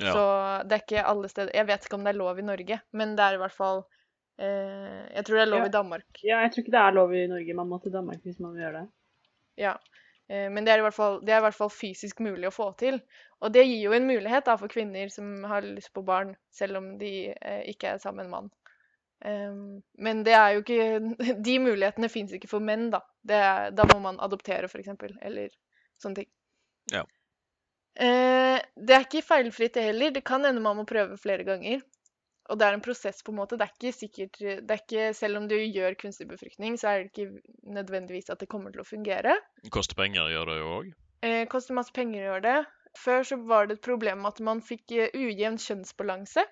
Ja. Så det er ikke alle steder Jeg vet ikke om det er lov i Norge, men det er i hvert fall eh, Jeg tror det er lov Ja. i Danmark. Ja, jeg tror ikke det er lov i Norge. Man må til Danmark hvis man vil gjøre det. Ja. Eh, Men det er, i hvert fall, det er i hvert fall fysisk mulig å få til. Og det gir jo en mulighet da, for kvinner som har lyst på barn, selv om de eh, ikke er sammen med en mann. Em, men det er jo ikke De mulighetene fins ikke for menn, da. Det er, da må man adoptere, f.eks., eller sånne ting. Ja. Eh, det er ikke feilfritt, det heller. Det kan hende man må prøve flere ganger. Og det er en prosess, på en måte. Det er ikke sikkert det er ikke, Selv om du gjør kunstig befruktning, så er det ikke nødvendigvis at det kommer til å fungere. Koster penger, gjør det jo òg. Eh, koster masse penger å gjøre det. Før så var det et problem at man fikk eh, ujevn kjønnsbalanse.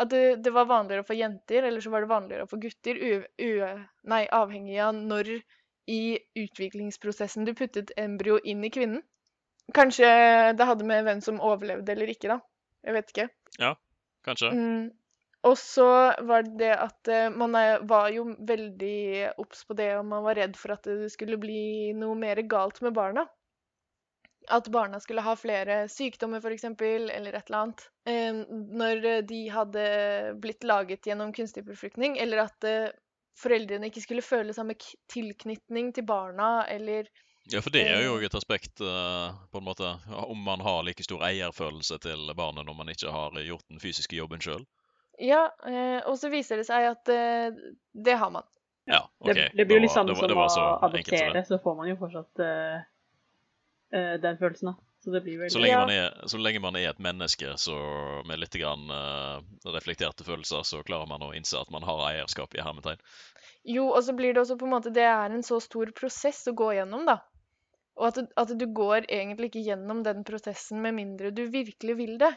At det, det var vanligere få jenter, eller så var det vanligere få gutter. U, u, nei, avhengig av når i utviklingsprosessen du puttet embryo inn i kvinnen. Kanskje det hadde med hvem som overlevde eller ikke, da. Jeg vet ikke. Ja, kanskje. Mm. Og så var det det at eh, man var jo veldig obs på det, og man var redd for at det skulle bli noe mer galt med barna. At barna skulle ha flere sykdommer, f.eks., eller et eller annet. Eh, når de hadde blitt laget gjennom kunstig befruktning, eller at eh, foreldrene ikke skulle føle samme k- tilknytning til barna, eller Ja, for det er jo Eh. et aspekt, eh, på en måte, om man har like stor eierfølelse til barnet når man ikke har gjort den fysiske jobben sjøl. Ja, eh, og så viser det seg at eh, det har man. Ja, OK. Det, det blir jo litt samme som å så adoptere, så får man jo fortsatt den følelsen, da. Så det blir veldig Så lenge, man er, så lenge man er et menneske så med litt grann, uh, reflekterte følelser, så klarer man å innse at man har eierskap i hermetegn. Jo, og så blir det også på en måte Det er en så stor prosess å gå gjennom, da. Og at, at du går egentlig ikke gjennom den prosessen med mindre du virkelig vil det.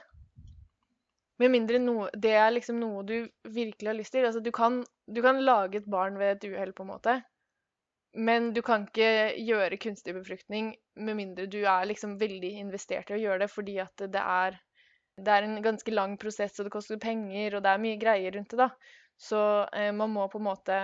Med mindre noe, det er liksom noe du virkelig har lyst til. Altså, du kan, du kan lage et barn ved et uhell, på en måte. Men du kan ikke gjøre kunstig befruktning med mindre du er liksom veldig investert i å gjøre det, fordi at det er, det er en ganske lang prosess, og det koster penger, og det er mye greier rundt det, da. Så eh, man må på en måte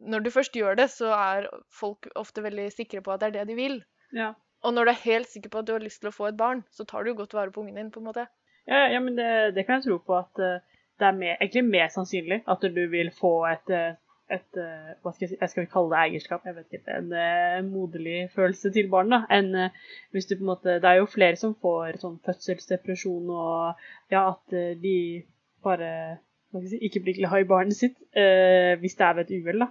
Når du først gjør det, så er folk ofte veldig sikre på at det er det de vil. Ja. Og når du er helt sikker på at du har lyst til å få et barn, så tar du jo godt vare på ungen din, på en måte. Ja, ja men det, det kan jeg tro på at eh, det er mer, egentlig mer sannsynlig at du vil få et, eh, et eh, hva skal jeg si, jeg skal kalle det eierskap, jeg vet ikke, en eh, moderlig følelse til barn da, enn eh, hvis du på en måte, det er jo flere som får sånn fødselsdepresjon og ja, at de bare hva skal jeg si, ikke blir glad i barnet sitt eh, hvis det er ved et uhell da.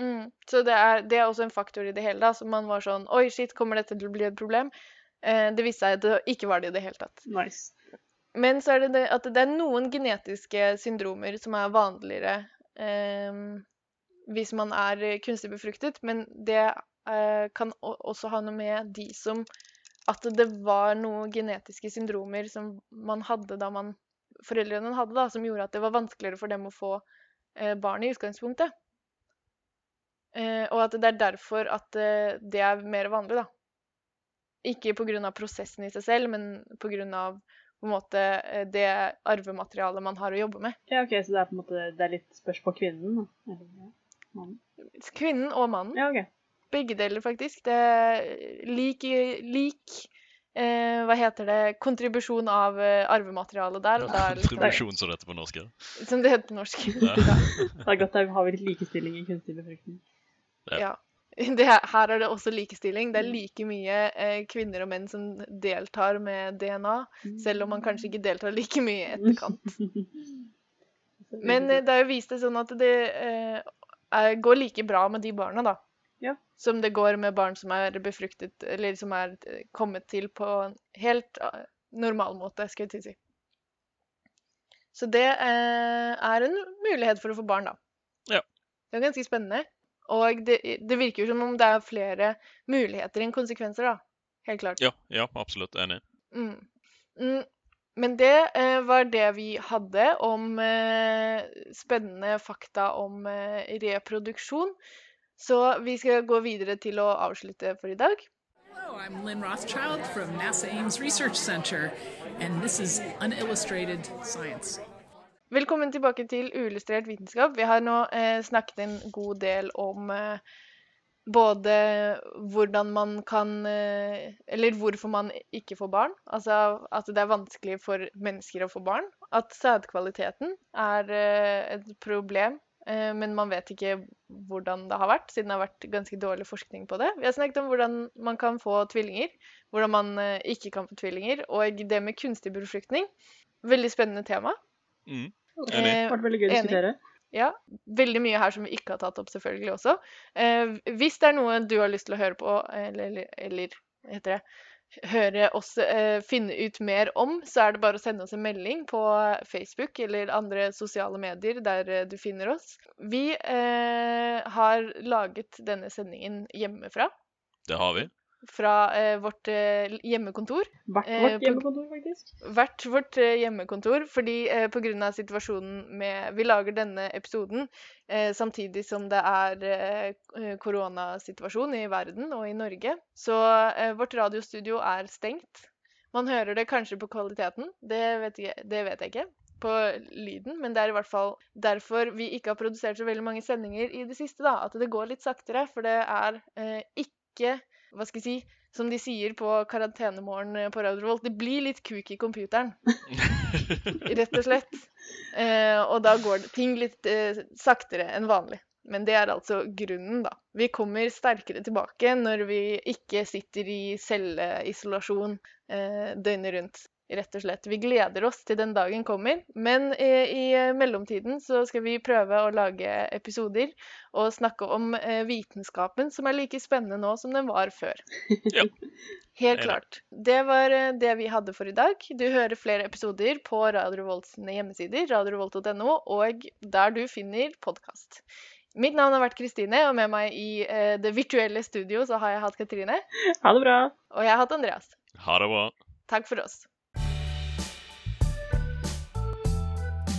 Mm. Så det er, det er også en faktor i det hele, da. Så man var sånn Oi, shit, kommer dette til å bli et problem? Eh, det viste seg at det ikke var det i det hele tatt. Nice. Men så er det det at det er noen genetiske syndromer som er vanligere hvis man er kunstig befruktet, men det eh, kan også ha noe med de som At det var noen genetiske syndromer som man hadde da man Foreldrene hadde, da, som gjorde at det var vanskeligere for dem å få eh, barn i utgangspunktet. Eh, og at det er derfor at det er mer vanlig, da. Ikke pga. prosessen i seg selv, men pga. På en måte eh, det arvematerialet man har å jobbe med. Ja, ok, så det er på en måte, det er litt spørs på kvinnen. Eller, mannen. Kvinnen og mannen. Ja, ok. Begge deler, faktisk. Det er lik, lik eh, Hva heter det Kontribusjon av eh, arvematerialet der. Og er liksom, Kontribusjon, som det heter på norsk. ja. som det heter på norsk. Ja. Det er godt vi har litt likestilling i kunstig befruktning. Ja. Det, er- her er det også likestilling. Det er like mye eh, kvinner og menn som deltar med DNA, selv om man kanskje ikke deltar like mye i etterkant. Men eh, det er jo vist det sånn at det eh, er, går like bra med de barna, da. Ja. Som det går med barn som er befruktet, eller som er eh, kommet til på en helt eh, normal måte, skal jeg si. Så det eh, er en mulighet for å få barn, da. Ja. Det er ganske spennende. Og det, det virker jo som om det er flere muligheter enn konsekvenser, da. Helt klart. Ja, ja, absolutt. Enig. Mm. Mm. Men det eh, var det vi hadde om eh, spennende fakta om eh, reproduksjon. Så vi skal gå videre til å avslutte for i dag. Hello, I'm Lynn Rothschild from NASA Ames Research Center, and this is Unillustrated Science. Velkommen tilbake til uillustrert vitenskap. Vi har nå eh, snakket en god del om eh, både hvordan man kan eh, Eller hvorfor man ikke får barn. Altså at det er vanskelig for mennesker å få barn. At sædkvaliteten er eh, et problem, eh, men man vet ikke hvordan det har vært, siden det har vært ganske dårlig forskning på det. Vi har snakket om hvordan man kan få tvillinger, hvordan man eh, ikke kan få tvillinger, og det med kunstig befruktning. Veldig spennende tema. Mm. Det Eh, har vært veldig gøy å diskutere. Ja, veldig mye her som vi ikke har tatt opp selvfølgelig også. Eh, hvis det er noe du har lyst til å høre på, eller, eller, eller heter det, høre oss eh, finne ut mer om, så er det bare å sende oss en melding på Facebook eller andre sosiale medier der eh, du finner oss. Vi eh, har laget denne sendingen hjemmefra, Det har vi. Fra eh, vårt eh, hjemmekontor. Hvert Eh, vårt på- hjemmekontor, faktisk. hvert vårt eh, hjemmekontor, fordi eh, pga. situasjonen med Vi lager denne episoden eh, samtidig som det er eh, koronasituasjon i verden og i Norge. Så eh, vårt radiostudio er stengt. Man hører det kanskje på kvaliteten, det vet jeg, det vet jeg ikke. På lyden, men det er i hvert fall derfor vi ikke har produsert så veldig mange sendinger i det siste. da, At det går litt saktere, for det er eh, ikke Hva skal jeg si? Som de sier på karantenemorgen eh, på Radio Revolt, det blir litt kuk i computeren. Rett og slett. Eh, og da går ting litt eh, saktere enn vanlig. Men det er altså grunnen, da. Vi kommer sterkere tilbake når vi ikke sitter i celleisolasjon eh, døgnet rundt. Rett og slett. Vi gleder oss til den dagen kommer. Men eh, i eh, mellomtiden så skal vi prøve å lage episoder og snakke om eh, vitenskapen, som er like spennende nå som den var før. Helt klart. Det var det vi hadde for i dag. Du hører flere episoder på Radio Volts hjemmesider, radiorevolt.no, og der du finner podkast. Mitt navn har vært Kristine, og med meg i eh, det virtuelle studio så har jeg hatt Katrine. Ha det bra. Og jeg har hatt Andreas. Ha det bra. Takk for oss.